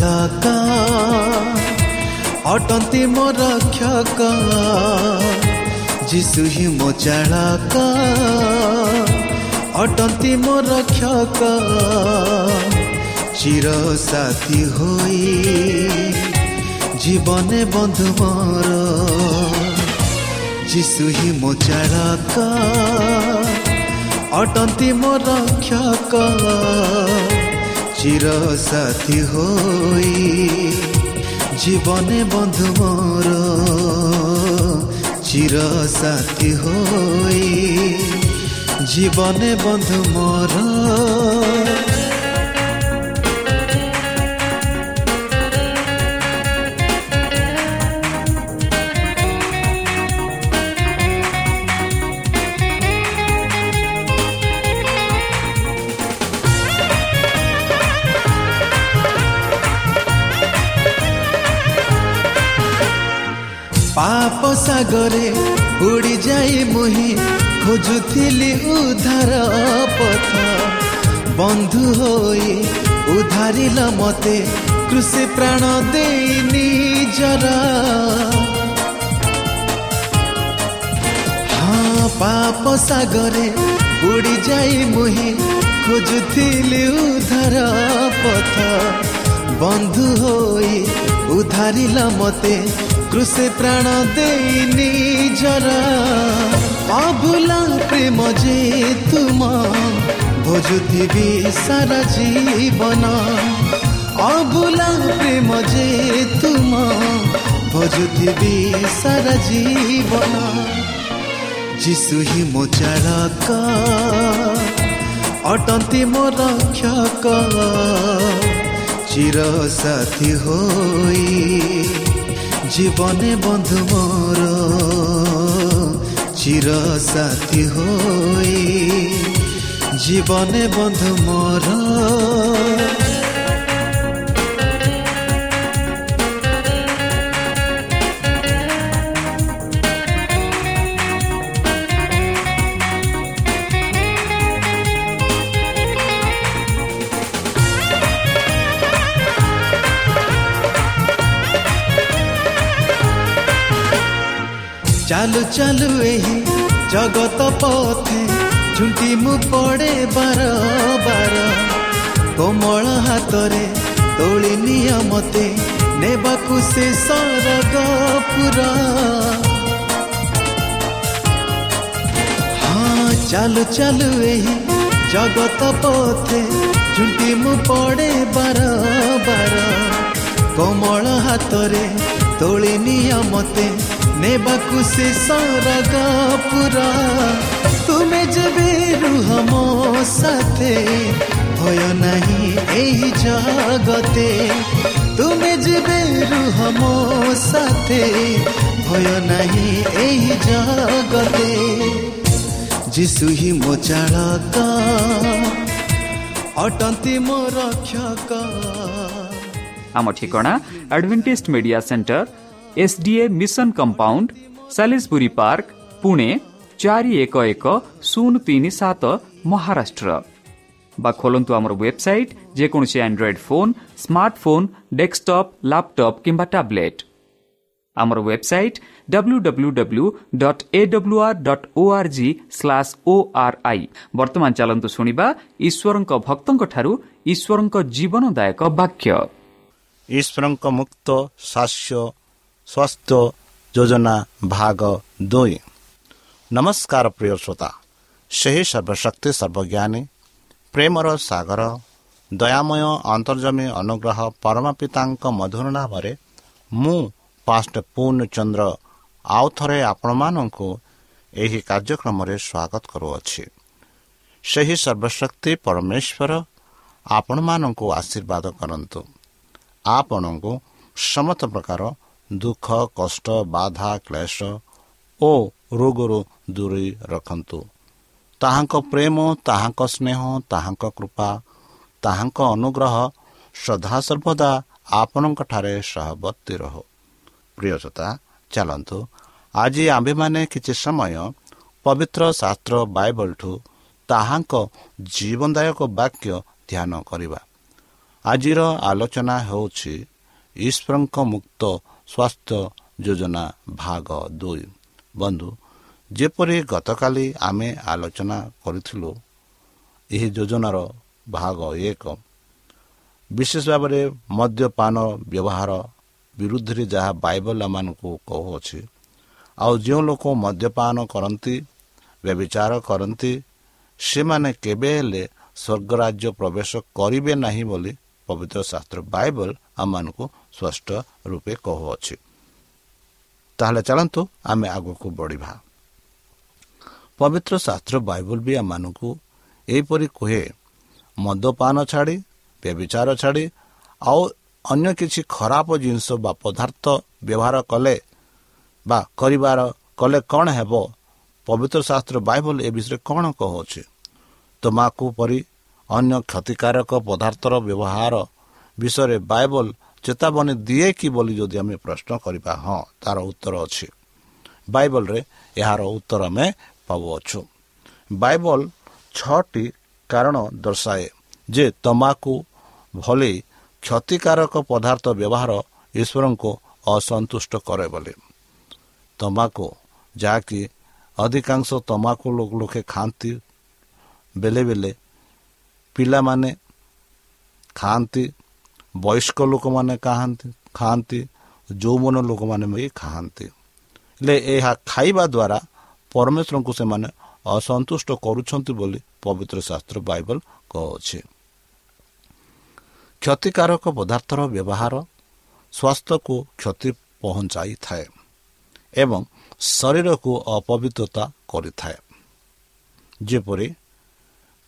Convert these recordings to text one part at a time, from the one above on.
ଚାଳକ। ଅଟନ୍ତି ମୋ ରକ୍ଷକ। ଯିଶୁ ହିଁ ମୋ ଚାଳକ। ଅଟନ୍ତି ମୋ ରକ୍ଷକ। ଚିର ସାଥୀ ହୋଇ ଜୀବନେ ବନ୍ଧୁ ମୋର। ଯିଶୁ ହିଁ ମୋ ଚାଳକ। ଅଟନ୍ତି ମୋ ରକ୍ଷକ। চির সাথী হই। জীবনে বন্ধু মোর চির সাথী হই। জীবনে বন্ধু মোর। ପାପ ସାଗରେ ଉଡ଼ି ଯାଇ ମୁହିଁ ଖୋଜୁଥିଲି ଉଦ୍ଧାର ପଥ। ବନ୍ଧୁ ହୋଇ ଉଦ୍ଧାରିଲ ମତେ କୃଷି ପ୍ରାଣ ଦେଇ ନିଜର। ହଁ ପାପ ସାଗରେ ଯାଇ ମୁହିଁ ଖୋଜୁଥିଲି ଉଦ୍ଧାର ପଥ। ବନ୍ଧୁ ହୋଇ ଉଦ୍ଧାରିଲ ମତେ କୃଷି ପ୍ରାଣ ଦେଇ ନିଜର ଅଭୁଲା ପ୍ରେମ ଯେ ତୁମ ଭୋଜୁଥିବି ସାରା ଜୀବନ ଅଭୁଲା ପ୍ରେମ ଯେ ତୁମ ଭୋଜୁଥିବି ସାରା ଜୀବନ ଯିଶୁ ହିଁ ମୋ ଚାଳକ ଅଟନ୍ତି ମୋ ରକ୍ଷକ চির সাথী হই জীবনে বন্ধু মোর চির সাথী হই। জীবনে বন্ধু মোর। ଚାଲୁ ଚାଲୁ ଏହି ଜଗତ ପଥେ ଝୁଣ୍ଟି ମୁଁ ପଡ଼େ ବାର ବାର। କୋମଳ ହାତରେ ତୋଳି ନିଅ ମତେ ନେବାକୁ ସେ ସରଗ ପୁରା। ହଁ ଚାଲୁ ଚାଲୁ ଏହି ଜଗତ ପଥେ ଝୁଣ୍ଟି ମୁଁ ପଡ଼େ ବାର ବାର। କୋମଳ ହାତରେ ତୋଳି ନିଅ ମତେ ନେବାକୁ ସେ ସରଗ ପୁରା ତୁମେ ଯେବେ ରୁହ ମୋ ସାଥେ ଭୟ ନାହିଁ ଏହି ଜଗତେ ଯିବେ ରୁହ ମୋ ସାଥେ ଭୟ ନାହିଁ ଏହି ଜଗତେ ଯିଶୁ ହିଁ ମୋ ଚାଳକ ଅଟନ୍ତି ମୋ ରକ୍ଷକ ଆମ ଠିକଣା Adventist Media Centre SD Mission Compound Salisbury Park पु एक शून्य तिन सात Maharashtra. खोलुबसइट Android phone smartphone desktop laptop कम्बा टाबलेट आम website W W W dot A W R dot O R G स्लाश्वर भक्त ईश्वर जीवनदायक वाक्य। ସ୍ୱାସ୍ଥ୍ୟ ଯୋଜନା ଭାଗ ଦୁଇ। ନମସ୍କାର ପ୍ରିୟ ଶ୍ରୋତା। ସେହି ସର୍ବଶକ୍ତି ସର୍ବଜ୍ଞାନୀ ପ୍ରେମର ସାଗର ଦୟାମୟ ଅନ୍ତର୍ଜମୀ ଅନୁଗ୍ରହ ପରମା ପିତାଙ୍କ ମଧୁର ନାମରେ ମୁଁ ପାଷ୍ଟ ପୂର୍ଣ୍ଣଚନ୍ଦ୍ର ଆଉ ଥରେ ଆପଣମାନଙ୍କୁ ଏହି କାର୍ଯ୍ୟକ୍ରମରେ ସ୍ୱାଗତ କରୁଅଛି। ସେହି ସର୍ବଶକ୍ତି ପରମେଶ୍ୱର ଆପଣମାନଙ୍କୁ ଆଶୀର୍ବାଦ କରନ୍ତୁ। ଆପଣଙ୍କୁ ସମସ୍ତ ପ୍ରକାର ଦୁଃଖ କଷ୍ଟ ବାଧା କ୍ଲେଶ ଓ ରୋଗରୁ ଦୂରେଇ ରଖନ୍ତୁ। ତାହାଙ୍କ ପ୍ରେମ ତାହାଙ୍କ ସ୍ନେହ ତାହାଙ୍କ କୃପା ତାହାଙ୍କ ଅନୁଗ୍ରହ ସଦାସର୍ବଦା ଆପଣଙ୍କଠାରେ ସହବର୍ତ୍ତୀ ରହୁ। ପ୍ରିୟସତା ଚାଲନ୍ତୁ। ଆଜି ଆମ୍ଭେମାନେ କିଛି ସମୟ ପବିତ୍ର ଶାସ୍ତ୍ର ବାଇବଲଠୁ ତାହାଙ୍କ ଜୀବନଦାୟକ ବାକ୍ୟ ଧ୍ୟାନ କରିବା। ଆଜିର ଆଲୋଚନା ହେଉଛି ଈଶ୍ୱରଙ୍କ ମୁକ୍ତ ସ୍ୱାସ୍ଥ୍ୟ ଯୋଜନା ଭାଗ ଦୁଇ। ବନ୍ଧୁ ଯେପରି ଗତକାଲି ଆମେ ଆଲୋଚନା କରିଥିଲୁ ଏହି ଯୋଜନାର ଭାଗ ଏକ। ବିଶେଷ ଭାବରେ ମଦ୍ୟପାନ ବ୍ୟବହାର ବିରୁଦ୍ଧରେ ଯାହା ବାଇବଲ ଆମମାନଙ୍କୁ କହୁଅଛି ଆଉ ଯେଉଁ ଲୋକ ମଦ୍ୟପାନ କରନ୍ତି ବ୍ୟବିଚାର କରନ୍ତି ସେମାନେ କେବେ ହେଲେ ସ୍ୱର୍ଗରାଜ୍ୟ ପ୍ରବେଶ କରିବେ ନାହିଁ ବୋଲି ପବିତ୍ର ଶାସ୍ତ୍ର ବାଇବଲ ଆମମାନଙ୍କୁ ସ୍ପଷ୍ଟ ରୂପେ କହୁଅଛି। ତାହେଲେ ଚାଲନ୍ତୁ ଆମେ ଆଗକୁ ବଢ଼ିବା। ପବିତ୍ର ଶାସ୍ତ୍ର ବାଇବଲ ବି ଆମମାନଙ୍କୁ ଏହିପରି କୁହେ ମଦପାନ ଛାଡ଼ି ବ୍ୟବିଚାର ଛାଡ଼ି ଆଉ ଅନ୍ୟ କିଛି ଖରାପ ଜିନିଷ ବା ପଦାର୍ଥ ବ୍ୟବହାର କଲେ ବା କରିବାର କଲେ କ'ଣ ହେବ? ପବିତ୍ର ଶାସ୍ତ୍ର ବାଇବଲ ଏ ବିଷୟରେ କ'ଣ କହୁଅଛି ତମାକୁ ପରି ଅନ୍ୟ କ୍ଷତିକାରକ ପଦାର୍ଥର ବ୍ୟବହାର ବିଷୟରେ ବାଇବଲ ଚେତାବନୀ ଦିଏ କି ବୋଲି ଯଦି ଆମେ ପ୍ରଶ୍ନ କରିବା ହଁ ତାର ଉତ୍ତର ଅଛି। ବାଇବଲରେ ଏହାର ଉତ୍ତର ଆମେ ପାଉଅଛୁ। ବାଇବଲ ଛଅଟି କାରଣ ଦର୍ଶାଏ ଯେ ତମାକୁ ଭଳି କ୍ଷତିକାରକ ପଦାର୍ଥ ବ୍ୟବହାର ଈଶ୍ୱରଙ୍କୁ ଅସନ୍ତୁଷ୍ଟ କରେ ବୋଲି। ତମାକୁ ଯାହାକି ଅଧିକାଂଶ ତମାକୁ ଲୋକେ ଖାଆନ୍ତି ବେଳେ ବେଳେ ପିଲାମାନେ ଖାଆନ୍ତି ବୟସ୍କ ଲୋକମାନେ ଖାଆନ୍ତି ଖାଆନ୍ତି ଯୌବନ ଲୋକମାନେ ବି ଖାଆନ୍ତି। ହେଲେ ଏହା ଖାଇବା ଦ୍ୱାରା ପରମେଶ୍ୱରଙ୍କୁ ସେମାନେ ଅସନ୍ତୁଷ୍ଟ କରୁଛନ୍ତି ବୋଲି ପବିତ୍ର ଶାସ୍ତ୍ର ବାଇବଲ କହୁଅଛି କ୍ଷତିକାରକ ପଦାର୍ଥର ବ୍ୟବହାର ସ୍ୱାସ୍ଥ୍ୟକୁ କ୍ଷତି ପହଞ୍ଚାଇଥାଏ ଏବଂ ଶରୀରକୁ ଅପବିତ୍ରତା କରିଥାଏ। ଯେପରି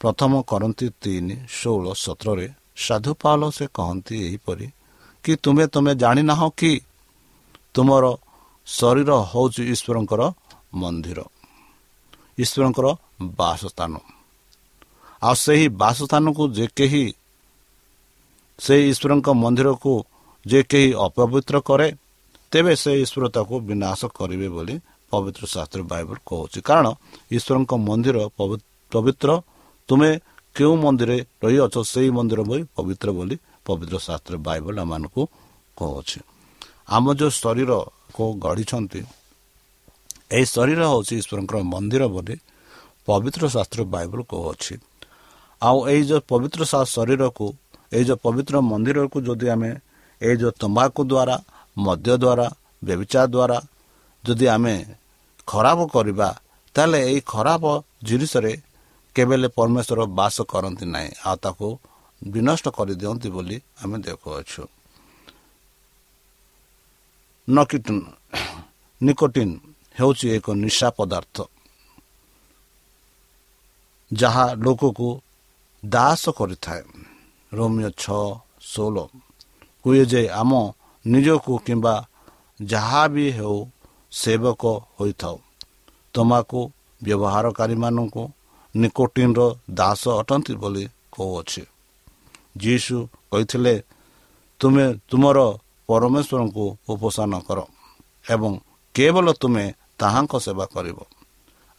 ପ୍ରଥମ କରନ୍ତି ତିନି ଷୋହଳ ସତରରେ ସାଧୁ ପାଉଲ ସେ କହନ୍ତି ଏହିପରି କି ତୁମେ ତୁମେ ଜାଣିନାହ କି ତୁମର ଶରୀର ହେଉଛି ଈଶ୍ୱରଙ୍କର ମନ୍ଦିର ଈଶ୍ୱରଙ୍କର ବାସସ୍ଥାନ। ଆଉ ସେହି ବାସସ୍ଥାନକୁ ଯେ କେହି ସେହି ଈଶ୍ୱରଙ୍କ ମନ୍ଦିରକୁ ଯେ କେହି ଅପବିତ୍ର କରେ ତେବେ ସେ ଈଶ୍ୱର ତାକୁ ବିନାଶ କରିବେ ବୋଲି ପବିତ୍ର ଶାସ୍ତ୍ର ବାଇବଲ କହୁଛି। କାରଣ ଈଶ୍ୱରଙ୍କ ମନ୍ଦିର ପବିତ୍ର ତୁମେ କେଉଁ ମନ୍ଦିରରେ ରହିଅଛ ସେହି ମନ୍ଦିର ବୋଲି ପବିତ୍ର ବୋଲି ପବିତ୍ର ଶାସ୍ତ୍ର ବାଇବଲ ଆମମାନଙ୍କୁ କହୁଅଛି। ଆମ ଯେଉଁ ଶରୀରକୁ ଗଢ଼ିଛନ୍ତି ଏହି ଶରୀର ହେଉଛି ଈଶ୍ୱରଙ୍କର ମନ୍ଦିର ବୋଲି ପବିତ୍ର ଶାସ୍ତ୍ର ବାଇବଲ କହୁଅଛି। ଆଉ ଏଇ ଯେଉଁ ପବିତ୍ର ଶରୀରକୁ ଏଇ ଯେଉଁ ପବିତ୍ର ମନ୍ଦିରକୁ ଯଦି ଆମେ ଏଇ ଯେଉଁ ତମ୍ବାକୁ ଦ୍ୱାରା ମଦ୍ୟ ଦ୍ୱାରା ବ୍ୟବିଚାର ଦ୍ୱାରା ଯଦି ଆମେ ଖରାପ କରିବା ତାହେଲେ ଏଇ ଖରାପ ଜିନିଷରେ କେବେ ହେଲେ ପରମେଶ୍ୱର ବାସ କରନ୍ତି ନାହିଁ ଆଉ ତାକୁ ବିନଷ୍ଟ କରିଦିଅନ୍ତି ବୋଲି ଆମେ ଦେଖୁଅଛୁ। ନକିଟିନ୍ ନିକୋଟିନ୍ ହେଉଛି ଏକ ନିଶା ପଦାର୍ଥ ଯାହା ଲୋକକୁ ଦାସ କରିଥାଏ। ରୋମିଓ ଛଅ ଷୋହଳ ହୁଏ ଯେ ଆମ ନିଜକୁ କିମ୍ବା ଯାହା ବି ହେଉ ସେବକ ହୋଇଥାଉ। ତମାକୁ ବ୍ୟବହାରକାରୀମାନଙ୍କୁ ନିକୋଟିନ୍ର ଦାସ ଅଟନ୍ତି ବୋଲି କହୁଅଛି। ଯୀଶୁ କହିଥିଲେ ତୁମେ ତୁମର ପରମେଶ୍ୱରଙ୍କୁ ଉପସାନ କର ଏବଂ କେବଳ ତୁମେ ତାହାଙ୍କ ସେବା କରିବ।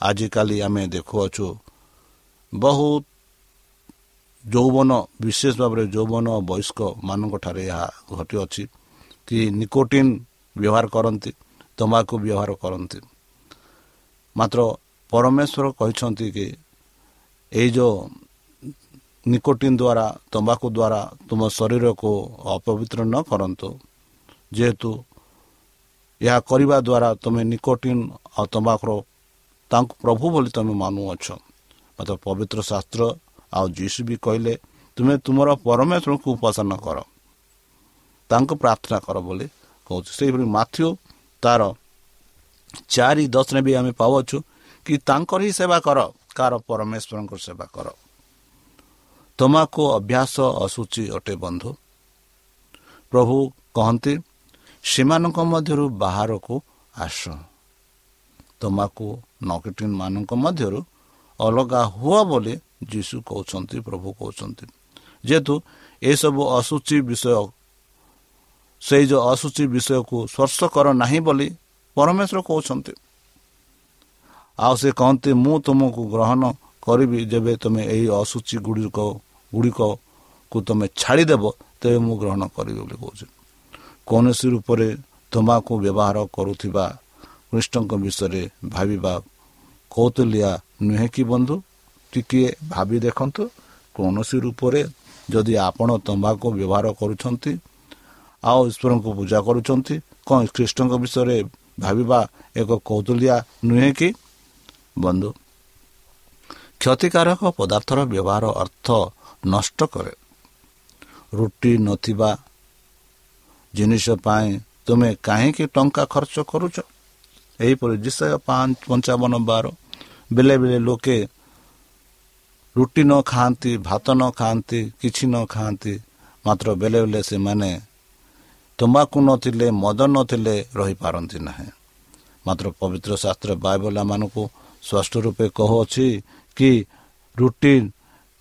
ଆଜିକାଲି ଆମେ ଦେଖୁଅଛୁ ବହୁତ ଯୌବନ ବିଶେଷ ଭାବରେ ଯୌବନ ବୟସ୍କମାନଙ୍କଠାରେ ଏହା ଘଟିଅଛି କି ନିକୋଟିନ୍ ବ୍ୟବହାର କରନ୍ତି ତମ୍ବାକୁ ବ୍ୟବହାର କରନ୍ତି। ମାତ୍ର ପରମେଶ୍ୱର କହିଛନ୍ତି କି ଏଇ ଯେଉଁ ନିକୋଟିନ୍ ଦ୍ୱାରା ତମ୍ବାକୁ ଦ୍ୱାରା ତୁମ ଶରୀରକୁ ଅପବିତ୍ର ନ କରନ୍ତୁ। ଯେହେତୁ ଏହା କରିବା ଦ୍ୱାରା ତୁମେ ନିକୋଟିନ୍ ଆଉ ତମ୍ବାକୁର ତାଙ୍କୁ ପ୍ରଭୁ ବୋଲି ତୁମେ ମାନୁଅଛ। ମାତ୍ର ପବିତ୍ର ଶାସ୍ତ୍ର ଆଉ ଯୀଶୁ ବି କହିଲେ ତୁମେ ତୁମର ପରମେଶ୍ୱରଙ୍କୁ ଉପାସନ କର। ତାଙ୍କୁ ପ୍ରାର୍ଥନା କର ବୋଲି କହୁଛୁ। ସେହିଭଳି ମାଥ୍ୟୁ ତାର ଚାରି ଦଶରେ ବି ଆମେ ପାଉଛୁ କି ତାଙ୍କର ହିଁ ସେବା କର। କାହାର ପରମେଶ୍ୱରଙ୍କର ସେବା କର। ତମାକୁ ଅଭ୍ୟାସ ଅସୁଚି ଅଟେ ବନ୍ଧୁ। ପ୍ରଭୁ କହନ୍ତି ସେମାନଙ୍କ ମଧ୍ୟରୁ ବାହାରକୁ ଆସ। ତମାକୁ ନକଟିନ୍ ମାନଙ୍କ ମଧ୍ୟରୁ ଅଲଗା ହୁଅ ବୋଲି ଯୀଶୁ କହୁଛନ୍ତି ପ୍ରଭୁ କହୁଛନ୍ତି। ଯେହେତୁ ଏସବୁ ଅସୁଚି ବିଷୟ ସେଇ ଯେଉଁ ଅସୁଚି ବିଷୟକୁ ସ୍ପର୍ଶ କର ନାହିଁ ବୋଲି ପରମେଶ୍ୱର କହୁଛନ୍ତି। ଆଉ ସେ କହନ୍ତି ମୁଁ ତୁମକୁ ଗ୍ରହଣ କରିବି ଯେବେ ତୁମେ ଏହି ଅସୁଚି ଗୁଡ଼ିକ ଗୁଡ଼ିକକୁ ତୁମେ ଛାଡ଼ିଦେବ ତେବେ ମୁଁ ଗ୍ରହଣ କରିବି ବୋଲି କହୁଛି। କୌଣସି ରୂପରେ ତୁମାକୁ ବ୍ୟବହାର କରୁଥିବା କୃଷ୍ଣଙ୍କ ବିଷୟରେ ଭାବିବା କୌତୁଲିଆ ନୁହେଁ କି ବନ୍ଧୁ? ଟିକିଏ ଭାବି ଦେଖନ୍ତୁ କୌଣସି ରୂପରେ ଯଦି ଆପଣ ତମ୍ବାକୁ ବ୍ୟବହାର କରୁଛନ୍ତି ଆଉ ଈଶ୍ୱରଙ୍କୁ ପୂଜା କରୁଛନ୍ତି କ'ଣ ଖ୍ରୀଷ୍ଟଙ୍କ ବିଷୟରେ ଭାବିବା ଏକ କୌତୁଲିଆ ନୁହେଁ କି? ବନ୍ଧୁ କ୍ଷତିକାରକ ପଦାର୍ଥର ବ୍ୟବହାର ଅର୍ଥ ନଷ୍ଟ କରେ ରୁଟି ନଥିବା ଜିନିଷ ପାଇଁ ତୁମେ କାହିଁକି ଟଙ୍କା ଖର୍ଚ୍ଚ କରୁଛ ଏହିପରି ବିଷୟ ପାଞ୍ଚ ପଞ୍ଚାବନ ବାର ବେଳେ ବେଳେ ଲୋକେ ରୁଟି ନ ଖାଆନ୍ତି ଭାତ ନ ଖାଆନ୍ତି କିଛି ନ ଖାଆନ୍ତି ମାତ୍ର ବେଳେ ବେଳେ ସେମାନେ ତମ୍ବାକୁ ନଥିଲେ ମଦ ନଥିଲେ ରହିପାରନ୍ତି ନାହିଁ ମାତ୍ର ପବିତ୍ର ଶାସ୍ତ୍ର ବାଇବଲ ମାନଙ୍କୁ ସ୍ପଷ୍ଟ ରୂପେ କହୁଅଛି କି ରୁଟି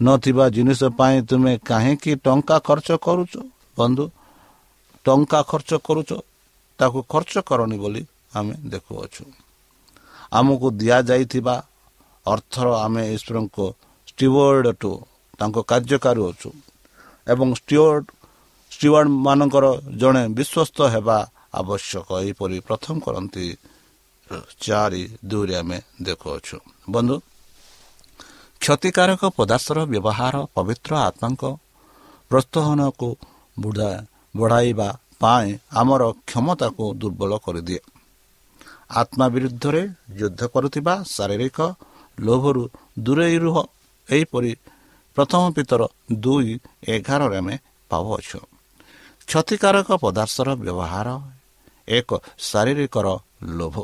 ନଥିବା ଜିନିଷ ପାଇଁ ତୁମେ କାହିଁକି ଟଙ୍କା ଖର୍ଚ୍ଚ କରୁଛ? ବନ୍ଧୁ ଟଙ୍କା ଖର୍ଚ୍ଚ କରୁଛ ତାକୁ ଖର୍ଚ୍ଚ କରନି ବୋଲି ଆମେ ଦେଖୁଅଛୁ। ଆମକୁ ଦିଆଯାଇଥିବା ଅର୍ଥର ଆମେ ଈଶ୍ୱରଙ୍କ ଷ୍ଟିୱାର୍ଡ଼ଠୁ ତାଙ୍କ କାର୍ଯ୍ୟକାରୀ ଅଛୁ ଏବଂ ଷ୍ଟିୱାର୍ଡ଼ ଷ୍ଟିୱାର୍ଡ଼ ମାନଙ୍କର ଜଣେ ବିଶ୍ୱସ୍ତ ହେବା ଆବଶ୍ୟକ। ଏହିପରି ପ୍ରଥମ କରନ୍ତି ଚାରି ଦୁଇରେ ଆମେ ଦେଖୁଅଛୁ ବନ୍ଧୁ କ୍ଷତିକାରକ ପଦାର୍ଥର ବ୍ୟବହାର ପବିତ୍ର ଆତ୍ମାଙ୍କ ପ୍ରୋତ୍ସାହନକୁ ବଢ଼ାଇବା ପାଇଁ ଆମର କ୍ଷମତାକୁ ଦୁର୍ବଳ କରିଦିଏ ଆତ୍ମା ବିରୁଦ୍ଧରେ ଯୁଦ୍ଧ କରୁଥିବା ଶାରୀରିକ ଲୋଭରୁ ଦୂରେଇ ରୁହ ଏହିପରି ପ୍ରଥମ ପିତର ଦୁଇ ଏଗାରରେ ଆମେ ପାଉଅଛୁ କ୍ଷତିକାରକ ପଦାର୍ଥର ବ୍ୟବହାର ଏକ ଶାରୀରିକର ଲୋଭ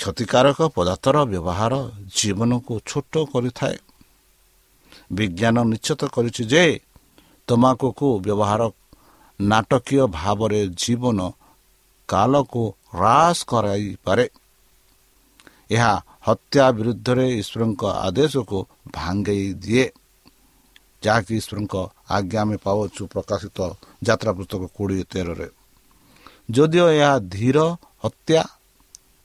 କ୍ଷତିକାରକ ପଦାର୍ଥର ବ୍ୟବହାର ଜୀବନକୁ ଛୋଟ କରିଥାଏ। ବିଜ୍ଞାନ ନିଶ୍ଚିତ କରିଛି ଯେ ତମାକୁକୁ ବ୍ୟବହାର ନାଟକୀୟ ଭାବରେ ଜୀବନ କାଲକୁ ହ୍ରାସ କରାଇପାରେ। ଏହା ହତ୍ୟା ବିରୁଦ୍ଧରେ ଈଶ୍ୱରଙ୍କ ଆଦେଶକୁ ଭାଙ୍ଗେଇ ଦିଏ। ଯାହାକି ଈଶ୍ୱରଙ୍କ ଆଜ୍ଞା ଆମେ ପାଉଛୁ ପ୍ରକାଶିତ ଯାତ୍ରା ପୁସ୍ତକ କୋଡ଼ିଏ ତେରରେ। ଯଦିଓ ଏହା ଧୀର ହତ୍ୟା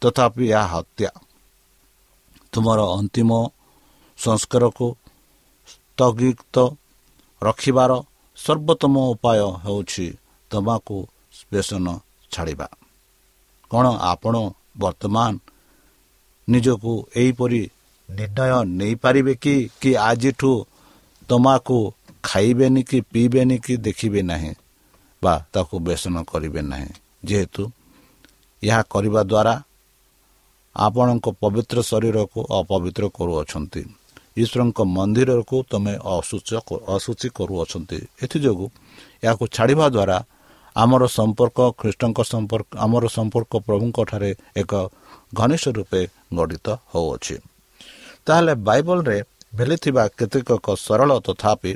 ତଥାପି ଏହା ହତ୍ୟା ତୁମର ଅନ୍ତିମ ସଂସ୍କାରକୁ ସ୍ଥଗିତ ରଖିବାର ସର୍ବୋତ୍ତମ ଉପାୟ ହେଉଛି ତମାକୁ ବେସନ ଛାଡ଼ିବା କ'ଣ ଆପଣ ବର୍ତ୍ତମାନ ନିଜକୁ ଏହିପରି ନିର୍ଣ୍ଣୟ ନେଇପାରିବେ କି କି ଆଜିଠୁ ତମାକୁ ଖାଇବେନି କି ପିଇବେନି କି ଦେଖିବେ ନାହିଁ ବା ତାକୁ ବେସନ କରିବେ ନାହିଁ ଯେହେତୁ ଏହା କରିବା ଦ୍ୱାରା ଆପଣଙ୍କ ପବିତ୍ର ଶରୀରକୁ ଅପବିତ୍ର କରୁଅଛନ୍ତି। ଈଶ୍ୱରଙ୍କ ମନ୍ଦିରକୁ ତୁମେ ଅସୁଚି କରୁଅଛନ୍ତି। ଏଥିଯୋଗୁଁ ଏହାକୁ ଛାଡ଼ିବା ଦ୍ୱାରା ଆମର ସମ୍ପର୍କ ଖ୍ରୀଷ୍ଟଙ୍କ ସମ୍ପର୍କ ଆମର ସମ୍ପର୍କ ପ୍ରଭୁଙ୍କ ଠାରେ ଏକ ଘନିଷ୍ଠ ରୂପେ ଗଠିତ ହେଉଅଛି। ତାହେଲେ ବାଇବଲରେ ମିଳିଥିବା କେତେକ ସରଳ ତଥାପି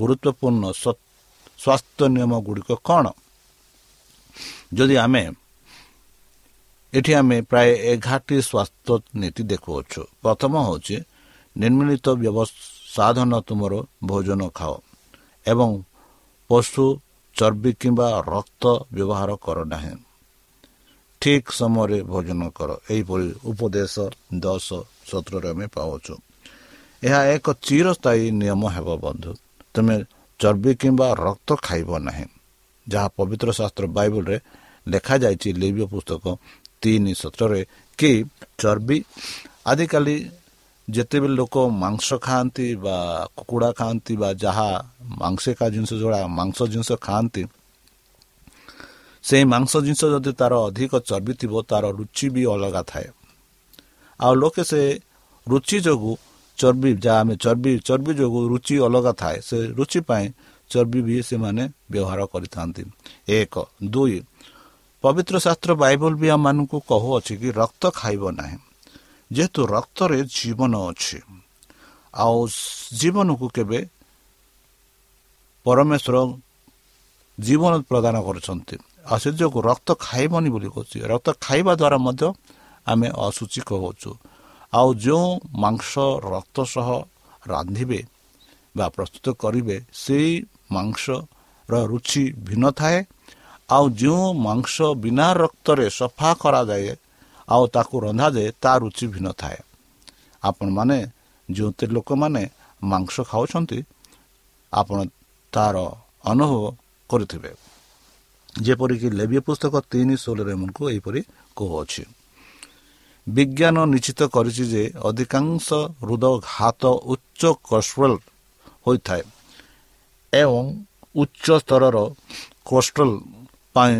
ଗୁରୁତ୍ୱପୂର୍ଣ୍ଣ ସ୍ୱାସ୍ଥ୍ୟ ନିୟମ ଗୁଡ଼ିକ କ'ଣ? ଯଦି ଆମେ ଏଠି ଆମେ ପ୍ରାୟ ଏଗାରଟି ସ୍ୱାସ୍ଥ୍ୟ ନୀତି ଦେଖୁଅଛୁ। ପ୍ରଥମ ହେଉଛି ନିର୍ମିଳିତ ସାଧନ ତୁମର ଭୋଜନ ଖାଅ ଏବଂ ପଶୁ ଚର୍ବି କିମ୍ବା ରକ୍ତ ବ୍ୟବହାର କର ନାହିଁ। ଠିକ୍ ସମୟରେ ଭୋଜନ କର। ଏହିପରି ଉପଦେଶ ଦଶ ସତରରେ ଆମେ ପାଉଛୁ। ଏହା ଏକ ଚିରସ୍ଥାୟୀ ନିୟମ ହେବ ବନ୍ଧୁ। ତୁମେ ଚର୍ବି କିମ୍ବା ରକ୍ତ ଖାଇବ ନାହିଁ। ଯାହା ପବିତ୍ର ଶାସ୍ତ୍ର ବାଇବଲରେ ଲେଖାଯାଇଛି ଲିବ୍ୟ ପୁସ୍ତକ ତିନି ସତରରେ କି ଚର୍ବି? ଆଜିକାଲି ଯେତେବେଳେ ଲୋକ ମାଂସ ଖାଆନ୍ତି ବା କୁକୁଡ଼ା ଖାଆନ୍ତି ବା ଯାହା ମାଂସିକା ଜିନିଷ ଯୋଡ଼ା ମାଂସ ଜିନିଷ ଖାଆନ୍ତି ସେଇ ମାଂସ ଜିନିଷ ଯଦି ତାର ଅଧିକ ଚର୍ବି ଥିବ ତାର ରୁଚି ବି ଅଲଗା ଥାଏ। ଆଉ ଲୋକେ ସେ ରୁଚି ଯୋଗୁଁ ଚର୍ବି ଯାହା ଆମେ ଚର୍ବି ଚର୍ବି ଯୋଗୁଁ ରୁଚି ଅଲଗା ଥାଏ ସେ ରୁଚି ପାଇଁ ଚର୍ବି ବି ସେମାନେ ବ୍ୟବହାର କରିଥାନ୍ତି। ଏକ ଦୁଇ ପବିତ୍ର ଶାସ୍ତ୍ର ବାଇବଲ ବି ଆମମାନଙ୍କୁ କହୁଅଛି କି ରକ୍ତ ଖାଇବ ନାହିଁ। ଯେହେତୁ ରକ୍ତରେ ଜୀବନ ଅଛି ଆଉ ଜୀବନକୁ କେବେ ପରମେଶ୍ୱର ଜୀବନ ପ୍ରଦାନ କରୁଛନ୍ତି। ଆଉ ସେ ଯୋଗୁଁ ରକ୍ତ ଖାଇବନି ବୋଲି କହୁଛି। ରକ୍ତ ଖାଇବା ଦ୍ୱାରା ମଧ୍ୟ ଆମେ ଅସୁଚି କହୁଛୁ ଆଉ ଯେଉଁ ମାଂସ ରକ୍ତ ସହ ରାନ୍ଧିବେ ବା ପ୍ରସ୍ତୁତ କରିବେ ସେଇ ମାଂସର ରୁଚି ଭିନ୍ନ ଥାଏ। ଆଉ ଯେଉଁ ମାଂସ ବିନା ରକ୍ତରେ ସଫା କରାଯାଏ ଆଉ ତାକୁ ରନ୍ଧାଯାଏ ତା ରୁଚି ଭିନ୍ନ ଥାଏ ଆପଣମାନେ ଯେଉଁ ଲୋକମାନେ ମାଂସ ଖାଉଛନ୍ତି ଆପଣ ତାର ଅନୁଭବ କରୁଥିବେ ଯେପରିକି ଲେବିய ପୁସ୍ତକ ତିନି ଷୋହଳରେ ଆମକୁ ଏହିପରି କହୁଅଛି ବିଜ୍ଞାନ ନିଶ୍ଚିତ କରିଛି ଯେ ଅଧିକାଂଶ ହୃଦଘାତ ଉଚ୍ଚ କୋଷ୍ଟ୍ରୋଲ ହୋଇଥାଏ ଏବଂ ଉଚ୍ଚ ସ୍ତରର କୋଷ୍ଟ୍ରୋଲ ପାଇଁ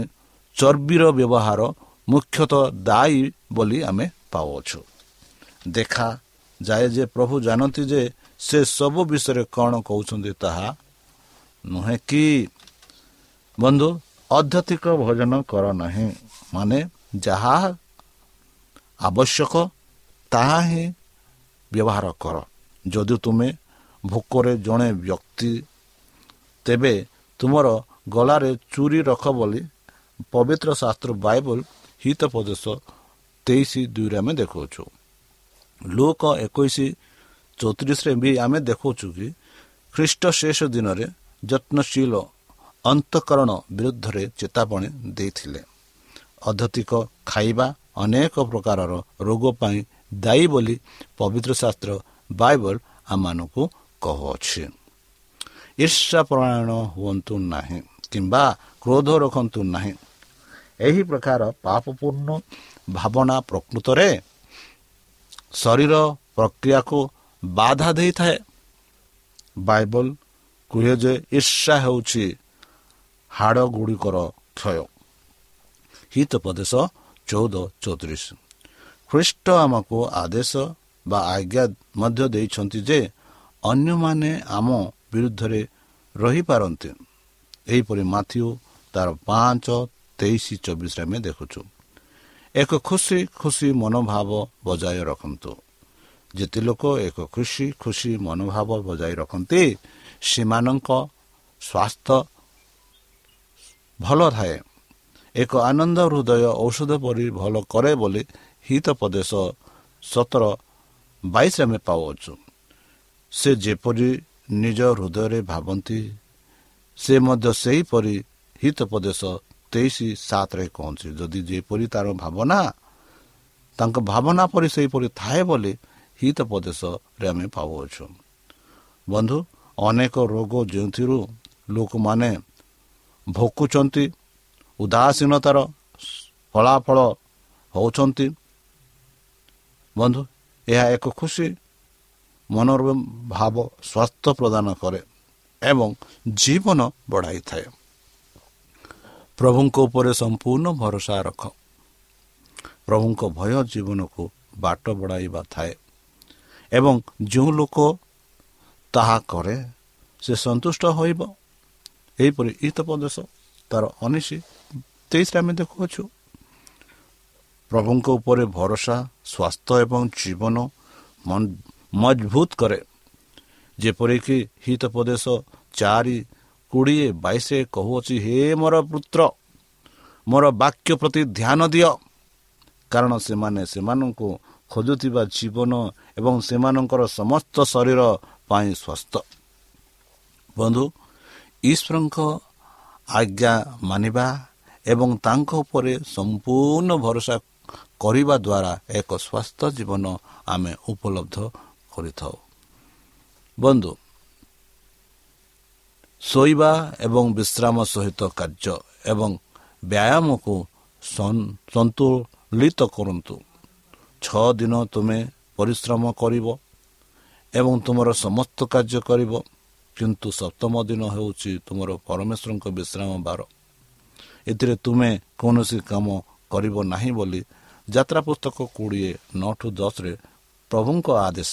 ଚର୍ବିର ବ୍ୟବହାର ମୁଖ୍ୟତଃ ଦାୟୀ ବୋଲି ଆମେ ପାଉଅଛୁ। ଦେଖାଯାଏ ଯେ ପ୍ରଭୁ ଜାଣନ୍ତି ଯେ ସେ ସବୁ ବିଷୟରେ କ'ଣ କହୁଛନ୍ତି ତାହା ନୁହେଁ କି? ବନ୍ଧୁ ଅଧ୍ୟତିକ ଭୋଜନ କର ନାହିଁ ମାନେ ଯାହା ଆବଶ୍ୟକ ତାହା ହିଁ ବ୍ୟବହାର କର। ଯଦି ତୁମେ ଭୋକରେ ଜଣେ ବ୍ୟକ୍ତି ତେବେ ତୁମର ଗଳାରେ ଚୁରି ରଖ ବୋଲି ପବିତ୍ର ଶାସ୍ତ୍ର ବାଇବଲ ହିତପଦେଶ ତେଇଶ ଦୁଇରେ ଆମେ ଦେଖାଉଛୁ। ଲୋକ ଏକୋଇଶ ଚଉତିରିଶରେ ବି ଆମେ ଦେଖାଉଛୁ କି ଖ୍ରୀଷ୍ଟ ଶେଷ ଦିନରେ ଯତ୍ନଶୀଳ ଅନ୍ତଃକରଣ ବିରୁଦ୍ଧରେ ଚେତାବନୀ ଦେଇଥିଲେ। ଅଧ୍ୟତିକ ଖାଇବା ଅନେକ ପ୍ରକାରର ରୋଗ ପାଇଁ ଦାୟୀ ବୋଲି ପବିତ୍ର ଶାସ୍ତ୍ର ବାଇବଲ ଆମମାନଙ୍କୁ କହୁଅଛି। ଈର୍ଷା ପ୍ରଣାୟଣ ହୁଅନ୍ତୁ ନାହିଁ। କିମ୍ବା କ୍ରୋଧ ରଖନ୍ତୁ ନାହିଁ ଏହି ପ୍ରକାର ପାପପୂର୍ଣ୍ଣ ଭାବନା ପ୍ରକୃତରେ ଶରୀର ପ୍ରକ୍ରିୟାକୁ ବାଧା ଦେଇଥାଏ ବାଇବଲ କୁହେ ଯେ ଈର୍ଷା ହେଉଛି ହାଡ଼ ଗୁଡ଼ିକର କ୍ଷୟ ହିତପଦେଶ ଚଉଦ ଚଉତିରିଶ ଖ୍ରୀଷ୍ଟ ଆମକୁ ଆଦେଶ ବା ଆଜ୍ଞା ମଧ୍ୟ ଦେଇଛନ୍ତି ଯେ ଅନ୍ୟମାନେ ଆମ ବିରୁଦ୍ଧରେ ରହିପାରନ୍ତି। ଏହିପରି ମାଥିଉ ତାର ପାଞ୍ଚ ତେଇଶ ଚବିଶରେ ଆମେ ଦେଖୁଛୁ। ଏକ ଖୁସି ଖୁସି ମନୋଭାବ ବଜାୟ ରଖନ୍ତୁ। ଯେତେ ଲୋକ ଏକ ଖୁସି ଖୁସି ମନୋଭାବ ବଜାୟ ରଖନ୍ତି ସେମାନଙ୍କ ସ୍ୱାସ୍ଥ୍ୟ ଭଲ ଥାଏ। ଏକ ଆନନ୍ଦ ହୃଦୟ ଔଷଧ ପରି ଭଲ କରେ ବୋଲି ହିତପଦେଶ ସତର ବାଇଶରେ ଆମେ ପାଉଅଛୁ। ସେ ଯେପରି ନିଜ ହୃଦୟରେ ଭାବନ୍ତି ସେ ମଧ୍ୟ ସେହିପରି ହିତପଦେଶ ତେଇଶ ସାତରେ କହନ୍ତି ଯଦି ଯେପରି ତାର ଭାବନା ତାଙ୍କ ଭାବନା ପରି ସେହିପରି ଥାଏ ବୋଲି ହିତପଦେଶରେ ଆମେ ପାଉଅଛୁ। ବନ୍ଧୁ ଅନେକ ରୋଗ ଯେଉଁଥିରୁ ଲୋକମାନେ ଭୋକୁଛନ୍ତି ଉଦାସୀନତାର ଫଳାଫଳ ହେଉଛନ୍ତି ବନ୍ଧୁ ଏହା ଏକ ଖୁସି ମନୋର ଭାବ ସ୍ୱାସ୍ଥ୍ୟ ପ୍ରଦାନ କରେ। ଏବଂ ଜୀବନ ବଢ଼ାଇଥାଏ। ପ୍ରଭୁଙ୍କ ଉପରେ ସମ୍ପୂର୍ଣ୍ଣ ଭରସା ରଖ। ପ୍ରଭୁଙ୍କ ଭୟ ଜୀବନକୁ ବାଟ ବଢ଼ାଇବା ଥାଏ ଏବଂ ଯେଉଁ ଲୋକ ତାହା କରେ ସେ ସନ୍ତୁଷ୍ଟ ହୋଇବ। ଏହିପରି ଇତପଦେଶ ତାର ଅନିଶି ତେଇଶରେ ଆମେ ଦେଖୁଅଛୁ। ପ୍ରଭୁଙ୍କ ଉପରେ ଭରସା ସ୍ୱାସ୍ଥ୍ୟ ଏବଂ ଜୀବନ ମଜବୁତ କରେ। ଯେପରିକି ହିତପଦେଶ ଚାରି କୋଡ଼ିଏ ବାଇଶ କହୁଅଛି ହେ ମୋର ପୁତ୍ର ମୋର ବାକ୍ୟ ପ୍ରତି ଧ୍ୟାନ ଦିଅ। କାରଣ ସେମାନେ ସେମାନଙ୍କୁ ଖୋଜୁଥିବା ଜୀବନ ଏବଂ ସେମାନଙ୍କର ସମସ୍ତ ଶରୀର ପାଇଁ ସ୍ୱାସ୍ଥ୍ୟ ବନ୍ଧୁ ଈଶ୍ୱରଙ୍କ ଆଜ୍ଞା ମାନିବା ଏବଂ ତାଙ୍କ ଉପରେ ସମ୍ପୂର୍ଣ୍ଣ ଭରସା କରିବା ଦ୍ୱାରା ଏକ ସ୍ୱାସ୍ଥ୍ୟ ଜୀବନ ଆମେ ଉପଲବ୍ଧ କରିଥାଉ। ବନ୍ଧୁ ଶୋଇବା ଏବଂ ବିଶ୍ରାମ ସହିତ କାର୍ଯ୍ୟ ଏବଂ ବ୍ୟାୟାମକୁ ସନ୍ତୁଳିତ କରନ୍ତୁ। ଛଅ ଦିନ ତୁମେ ପରିଶ୍ରମ କରିବ ଏବଂ ତୁମର ସମସ୍ତ କାର୍ଯ୍ୟ କରିବ କିନ୍ତୁ ସପ୍ତମ ଦିନ ହେଉଛି ତୁମର ପରମେଶ୍ୱରଙ୍କ ବିଶ୍ରାମ ବାର। ଏଥିରେ ତୁମେ କୌଣସି କାମ କରିବ ନାହିଁ ବୋଲି ଯାତ୍ରା ପୁସ୍ତକ କୋଡ଼ିଏ ନଅ ଠୁ ଦଶରେ ପ୍ରଭୁଙ୍କ ଆଦେଶ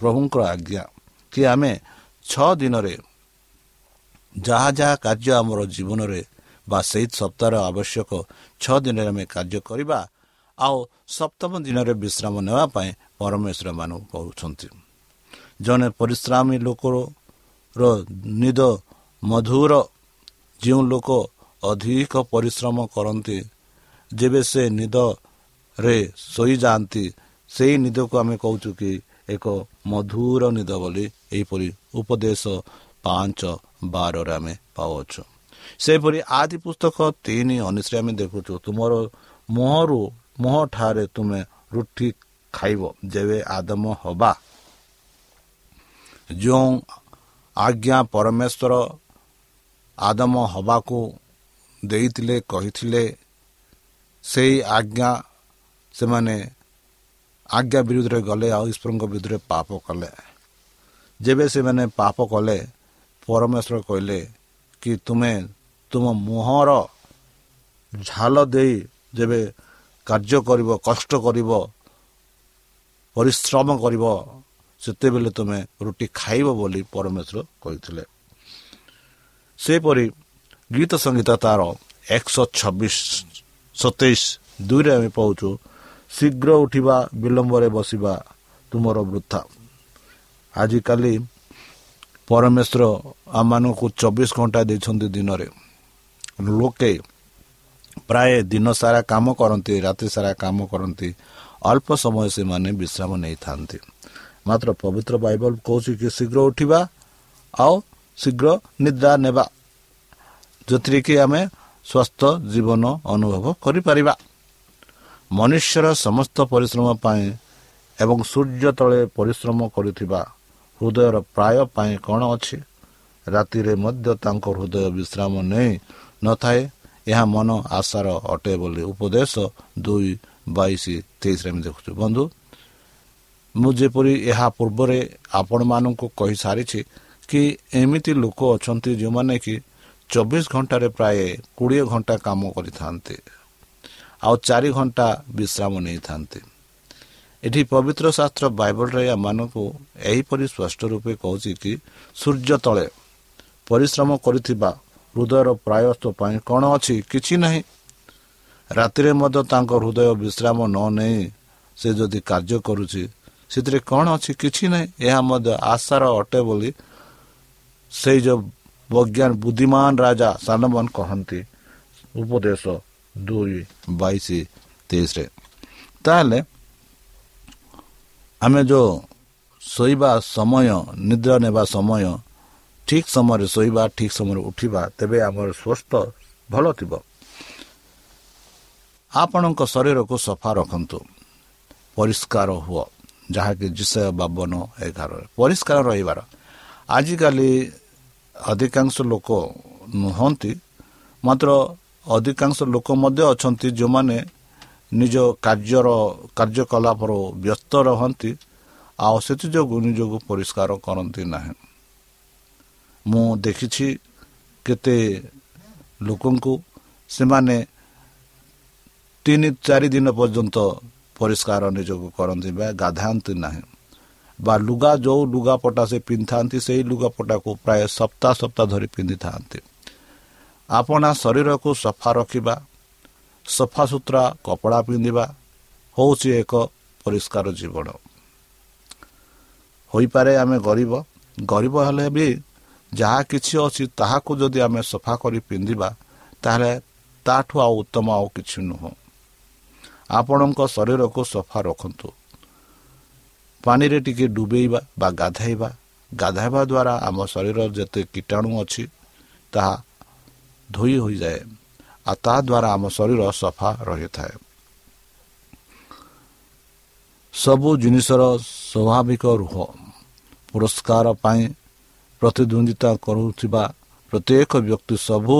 ପ୍ରଭୁଙ୍କର ଆଜ୍ଞା। କି ଆମେ ଛଅ ଦିନରେ ଯାହା ଯାହା କାର୍ଯ୍ୟ ଆମର ଜୀବନରେ ବା ସେହି ସପ୍ତାହର ଆବଶ୍ୟକ ଛଅ ଦିନରେ ଆମେ କାର୍ଯ୍ୟ କରିବା ଆଉ ସପ୍ତମ ଦିନରେ ବିଶ୍ରାମ ନେବା ପାଇଁ ପରମେଶ୍ୱର ମାନଙ୍କୁ କହୁଛନ୍ତି। ଜଣେ ପରିଶ୍ରମୀ ଲୋକର ନିଦ ମଧୁର ଯେଉଁ ଲୋକ ଅଧିକ ପରିଶ୍ରମ କରନ୍ତି ଯେବେ ସେ ନିଦରେ ଶୋଇଯାଆନ୍ତି ସେଇ ନିଦକୁ ଆମେ କହୁଛୁ କି ଏକ ମଧୁର ନିଦ ବୋଲି ଏହିପରି ଉପଦେଶ ପାଞ୍ଚ ବାରରେ ଆମେ ପାଉଅଛୁ। ସେହିପରି ଆଦି ପୁସ୍ତକ ତିନି ଅନିଶ୍ରେ ଆମେ ଦେଖୁଛୁ। ତୁମର ମୁହଁରୁ ମୁହଁଠାରେ ତୁମେ ରୁଟି ଖାଇବ ଯେବେ ଆଦମ ହବା। ଯେଉଁ ଆଜ୍ଞା ପରମେଶ୍ୱର ଆଦମ ହବାକୁ ଦେଇଥିଲେ କହିଥିଲେ ସେଇ ଆଜ୍ଞା ସେମାନେ ଆଜ୍ଞା ବିରୁଦ୍ଧରେ ଗଲେ ଆଉ ଈଶ୍ୱରଙ୍କ ବିରୁଦ୍ଧରେ ପାପ କଲେ। ଯେବେ ସେମାନେ ପାପ କଲେ ପରମେଶ୍ୱର କହିଲେ କି ତୁମେ ତୁମ ମୁହଁର ଝାଲ ଦେଇ ଯେବେ କାର୍ଯ୍ୟ କରିବ କଷ୍ଟ କରିବ ପରିଶ୍ରମ କରିବ ସେତେବେଳେ ତୁମେ ରୁଟି ଖାଇବ ବୋଲି ପରମେଶ୍ୱର କହିଥିଲେ। ସେପରି ଗୀତ ସଙ୍ଗୀତ ତାର ଏକଶହ ଛବିଶ ସତେଇଶ ଦୁଇରେ ଆମେ ପାଉଛୁ ଶୀଘ୍ର ଉଠିବା ବିଳମ୍ବରେ ବସିବା ତୁମର ବୃଥା। ଆଜିକାଲି ପରମେଶ୍ୱର ଆମମାନଙ୍କୁ ଚବିଶ ଘଣ୍ଟା ଦେଇଛନ୍ତି ଦିନରେ। ଲୋକେ ପ୍ରାୟ ଦିନ ସାରା କାମ କରନ୍ତି ରାତି ସାରା କାମ କରନ୍ତି ଅଳ୍ପ ସମୟ ସେମାନେ ବିଶ୍ରାମ ନେଇଥାନ୍ତି। ମାତ୍ର ପବିତ୍ର ବାଇବଲ କହୁଛି କି ଶୀଘ୍ର ଉଠିବା ଆଉ ଶୀଘ୍ର ନିଦ୍ରା ନେବା ଯେଉଁଥିରେ କି ଆମେ ସ୍ୱାସ୍ଥ୍ୟ ଜୀବନ ଅନୁଭବ କରିପାରିବା। ମନୁଷ୍ୟର ସମସ୍ତ ପରିଶ୍ରମ ପାଇଁ ଏବଂ ସୂର୍ଯ୍ୟ ତଳେ ପରିଶ୍ରମ କରୁଥିବା ହୃଦୟର ପ୍ରାୟ ପାଇଁ କ'ଣ ଅଛି? ରାତିରେ ମଧ୍ୟ ତାଙ୍କ ହୃଦୟ ବିଶ୍ରାମ ନେଇ ନଥାଏ। ଏହା ମନ ଆଶାର ଅଟେ ବୋଲି ଉପଦେଶ ଦୁଇ ବାଇଶ ତେଇଶରେ ଆମେ ଦେଖୁଛୁ। ବନ୍ଧୁ ମୁଁ ଯେପରି ଏହା ପୂର୍ବରେ ଆପଣମାନଙ୍କୁ କହିସାରିଛି କି ଏମିତି ଲୋକ ଅଛନ୍ତି ଯେଉଁମାନେ କି ଚବିଶ ଘଣ୍ଟାରେ ପ୍ରାୟ କୋଡ଼ିଏ ଘଣ୍ଟା କାମ କରିଥାନ୍ତି। ଆଉ ଚାରି ଘଣ୍ଟା ବିଶ୍ରାମ ନେଇଥାନ୍ତି। ଏଠି ପବିତ୍ର ଶାସ୍ତ୍ର ବାଇବଲରେ ଏମାନଙ୍କୁ ଏହିପରି ସ୍ପଷ୍ଟ ରୂପେ କହୁଛି କି ସୂର୍ଯ୍ୟ ତଳେ ପରିଶ୍ରମ କରିଥିବା ହୃଦୟର ପ୍ରାୟସ୍ତ ପାଇଁ କ'ଣ ଅଛି? କିଛି ନାହିଁ। ରାତିରେ ମଧ୍ୟ ତାଙ୍କ ହୃଦୟ ବିଶ୍ରାମ ନ ନେଇ ସେ ଯଦି କାର୍ଯ୍ୟ କରୁଛି ସେଥିରେ କ'ଣ ଅଛି? କିଛି ନାହିଁ। ଏହା ମଧ୍ୟ ଆଶାର ଅଟେ ବୋଲି ସେଇ ଯେଉଁ ବୈଜ୍ଞାନ ବୁଦ୍ଧିମାନ ରାଜା ସାନମନ କହନ୍ତି। ଉପଦେଶ ଦୁଇ ବାଇଶ ତେଇଶରେ ତାହେଲେ ଆମେ ଯେଉଁ ଶୋଇବା ସମୟ ନିଦ୍ରା ନେବା ସମୟ ଠିକ୍ ସମୟରେ ଶୋଇବା ଠିକ୍ ସମୟରେ ଉଠିବା ତେବେ ଆମର ସ୍ୱସ୍ଥ ଭଲ ଥିବ ଆପଣଙ୍କ ଶରୀରକୁ ସଫା ରଖନ୍ତୁ ପରିଷ୍କାର ହୁଅ ଯାହାକି ବିଷୟ ବାବନ ଏଗାରରେ ପରିଷ୍କାର ରହିବାର। ଆଜିକାଲି ଅଧିକାଂଶ ଲୋକ ନୁହନ୍ତି ମାତ୍ର ଅଧିକାଂଶ ଲୋକ ମଧ୍ୟ ଅଛନ୍ତି ଯେଉଁମାନେ ନିଜ କାର୍ଯ୍ୟର କାର୍ଯ୍ୟକଳାପର ବ୍ୟସ୍ତ ରହନ୍ତି ଆଉ ସେଥିଯୋଗୁଁ ନିଜକୁ ପରିଷ୍କାର କରନ୍ତି ନାହିଁ। ମୁଁ ଦେଖିଛି କେତେ ଲୋକଙ୍କୁ ସେମାନେ ତିନି ଚାରି ଦିନ ପର୍ଯ୍ୟନ୍ତ ପରିଷ୍କାର ନିଜକୁ କରନ୍ତି ବା ଗାଧାନ୍ତି ନାହିଁ। ବା ଲୁଗା ଯେଉଁ ଲୁଗାପଟା ସେ ପିନ୍ଧିଥାନ୍ତି ସେଇ ଲୁଗାପଟାକୁ ପ୍ରାୟ ସପ୍ତାହ ସପ୍ତାହ ଧରି ପିନ୍ଧିଥାନ୍ତି। ଆପଣା ଶରୀରକୁ ସଫା ରଖିବା ସଫାସୁତୁରା କପଡ଼ା ପିନ୍ଧିବା ହେଉଛି ଏକ ପରିଷ୍କାର ଜୀବନ। ହୋଇପାରେ ଆମେ ଗରିବ। ଗରିବ ହେଲେ ବି ଯାହା କିଛି ଅଛି ତାହାକୁ ଯଦି ଆମେ ସଫା କରି ପିନ୍ଧିବା ତାହେଲେ ତାଠୁ ଆଉ ଉତ୍ତମ ଆଉ କିଛି ନୁହଁ। ଆପଣଙ୍କ ଶରୀରକୁ ସଫା ରଖନ୍ତୁ। ପାଣିରେ ଟିକେ ଡୁବେଇବା ବା ଗାଧୋଇବା ଗାଧୋଇବା ଦ୍ୱାରା ଆମ ଶରୀରର ଯେତେ କୀଟାଣୁ ଅଛି ତାହା ଧୋଇ ହୋଇଯାଏ। ଆଉ ତାହାଦ୍ୱାରା ଆମ ଶରୀର ସଫା ରହିଥାଏ। ସବୁ ଜିନିଷର ସ୍ୱାଭାବିକ ରୁହ ପୁରସ୍କାର ପାଇଁ ପ୍ରତିଦ୍ୱନ୍ଦିତା କରୁଥିବା ପ୍ରତ୍ୟେକ ବ୍ୟକ୍ତି ସବୁ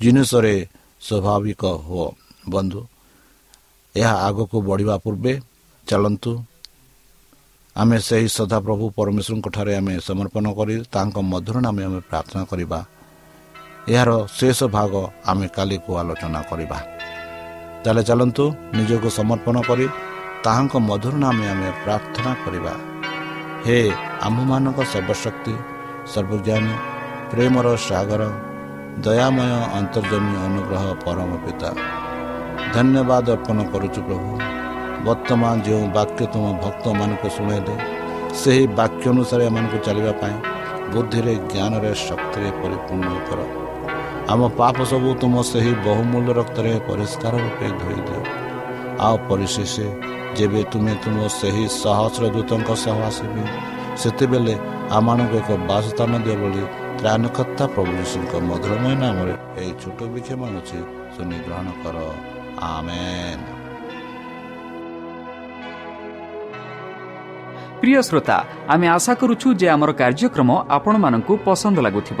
ଜିନିଷରେ ସ୍ୱାଭାବିକ ହୁଅ। ବନ୍ଧୁ ଏହା ଆଗକୁ ବଢ଼ିବା ପୂର୍ବେ ଚାଲନ୍ତୁ। ଆମେ ସେହି ସଦାପ୍ରଭୁ ପରମେଶ୍ୱରଙ୍କଠାରେ ଆମେ ସମର୍ପଣ କରି ତାଙ୍କ ମଧୁର ନାମେ ଆମେ ପ୍ରାର୍ଥନା କରିବା। ଏହାର ଶେଷ ଭାଗ ଆମେ କାଲିକୁ ଆଲୋଚନା କରିବା। ତାହେଲେ ଚାଲନ୍ତୁ ନିଜକୁ ସମର୍ପଣ କରି ତାହାଙ୍କ ମଧୁର ନାମେ ଆମେ ପ୍ରାର୍ଥନା କରିବା। ହେ ଆମ୍ଭମାନଙ୍କ ସର୍ବଶକ୍ତି ସର୍ବଜ୍ଞାନୀ ପ୍ରେମର ସାଗର ଦୟାମୟ ଅନ୍ତର୍ଜମୀ ଅନୁଗ୍ରହ ପରମ ପିତା। ଧନ୍ୟବାଦ ଅର୍ପଣ କରୁଛୁ ପ୍ରଭୁ। ବର୍ତ୍ତମାନ ଯେଉଁ ବାକ୍ୟ ତୁମ ଭକ୍ତମାନଙ୍କୁ ଶୁଣାଇଲେ ସେହି ବାକ୍ୟ ଅନୁସାରେ ଏମାନଙ୍କୁ ଚାଲିବା ପାଇଁ ବୁଦ୍ଧିରେ ଜ୍ଞାନରେ ଶକ୍ତିରେ ପରିପୂର୍ଣ୍ଣ କର। ଆମ ପାପ ସବୁ ତୁମ ସେହି ବହୁମୂଲ୍ୟ ରକ୍ତରେ ପରିଷ୍କାର ରୂପେ ଧୋଇ ଆଉ ପରିଶେଷ ଯେବେ ତୁମେ ତୁମ ସେହି ସହସ୍ର ଦୂତଙ୍କ ସହ ଆସିବି ସେତେବେଳେ ଆମମାନଙ୍କୁ ଏକ ବାସସ୍ଥାନ ଦିଅ ବୋଲି ତ୍ରାଣକର୍ତ୍ତା ପ୍ରଭୁ ଯୀଶୁଙ୍କ ମଧୁରମୟ ନାମରେ ଏହି ଛୋଟ ବିକ୍ଷ ମାନୁଛି। ଶୁନି ଗ୍ରହଣ କର। ଆମେ ପ୍ରିୟ ଶ୍ରୋତା ଆମେ ଆଶା କରୁଛୁ ଯେ ଆମର କାର୍ଯ୍ୟକ୍ରମ ଆପଣମାନଙ୍କୁ ପସନ୍ଦ ଲାଗୁଥିବ।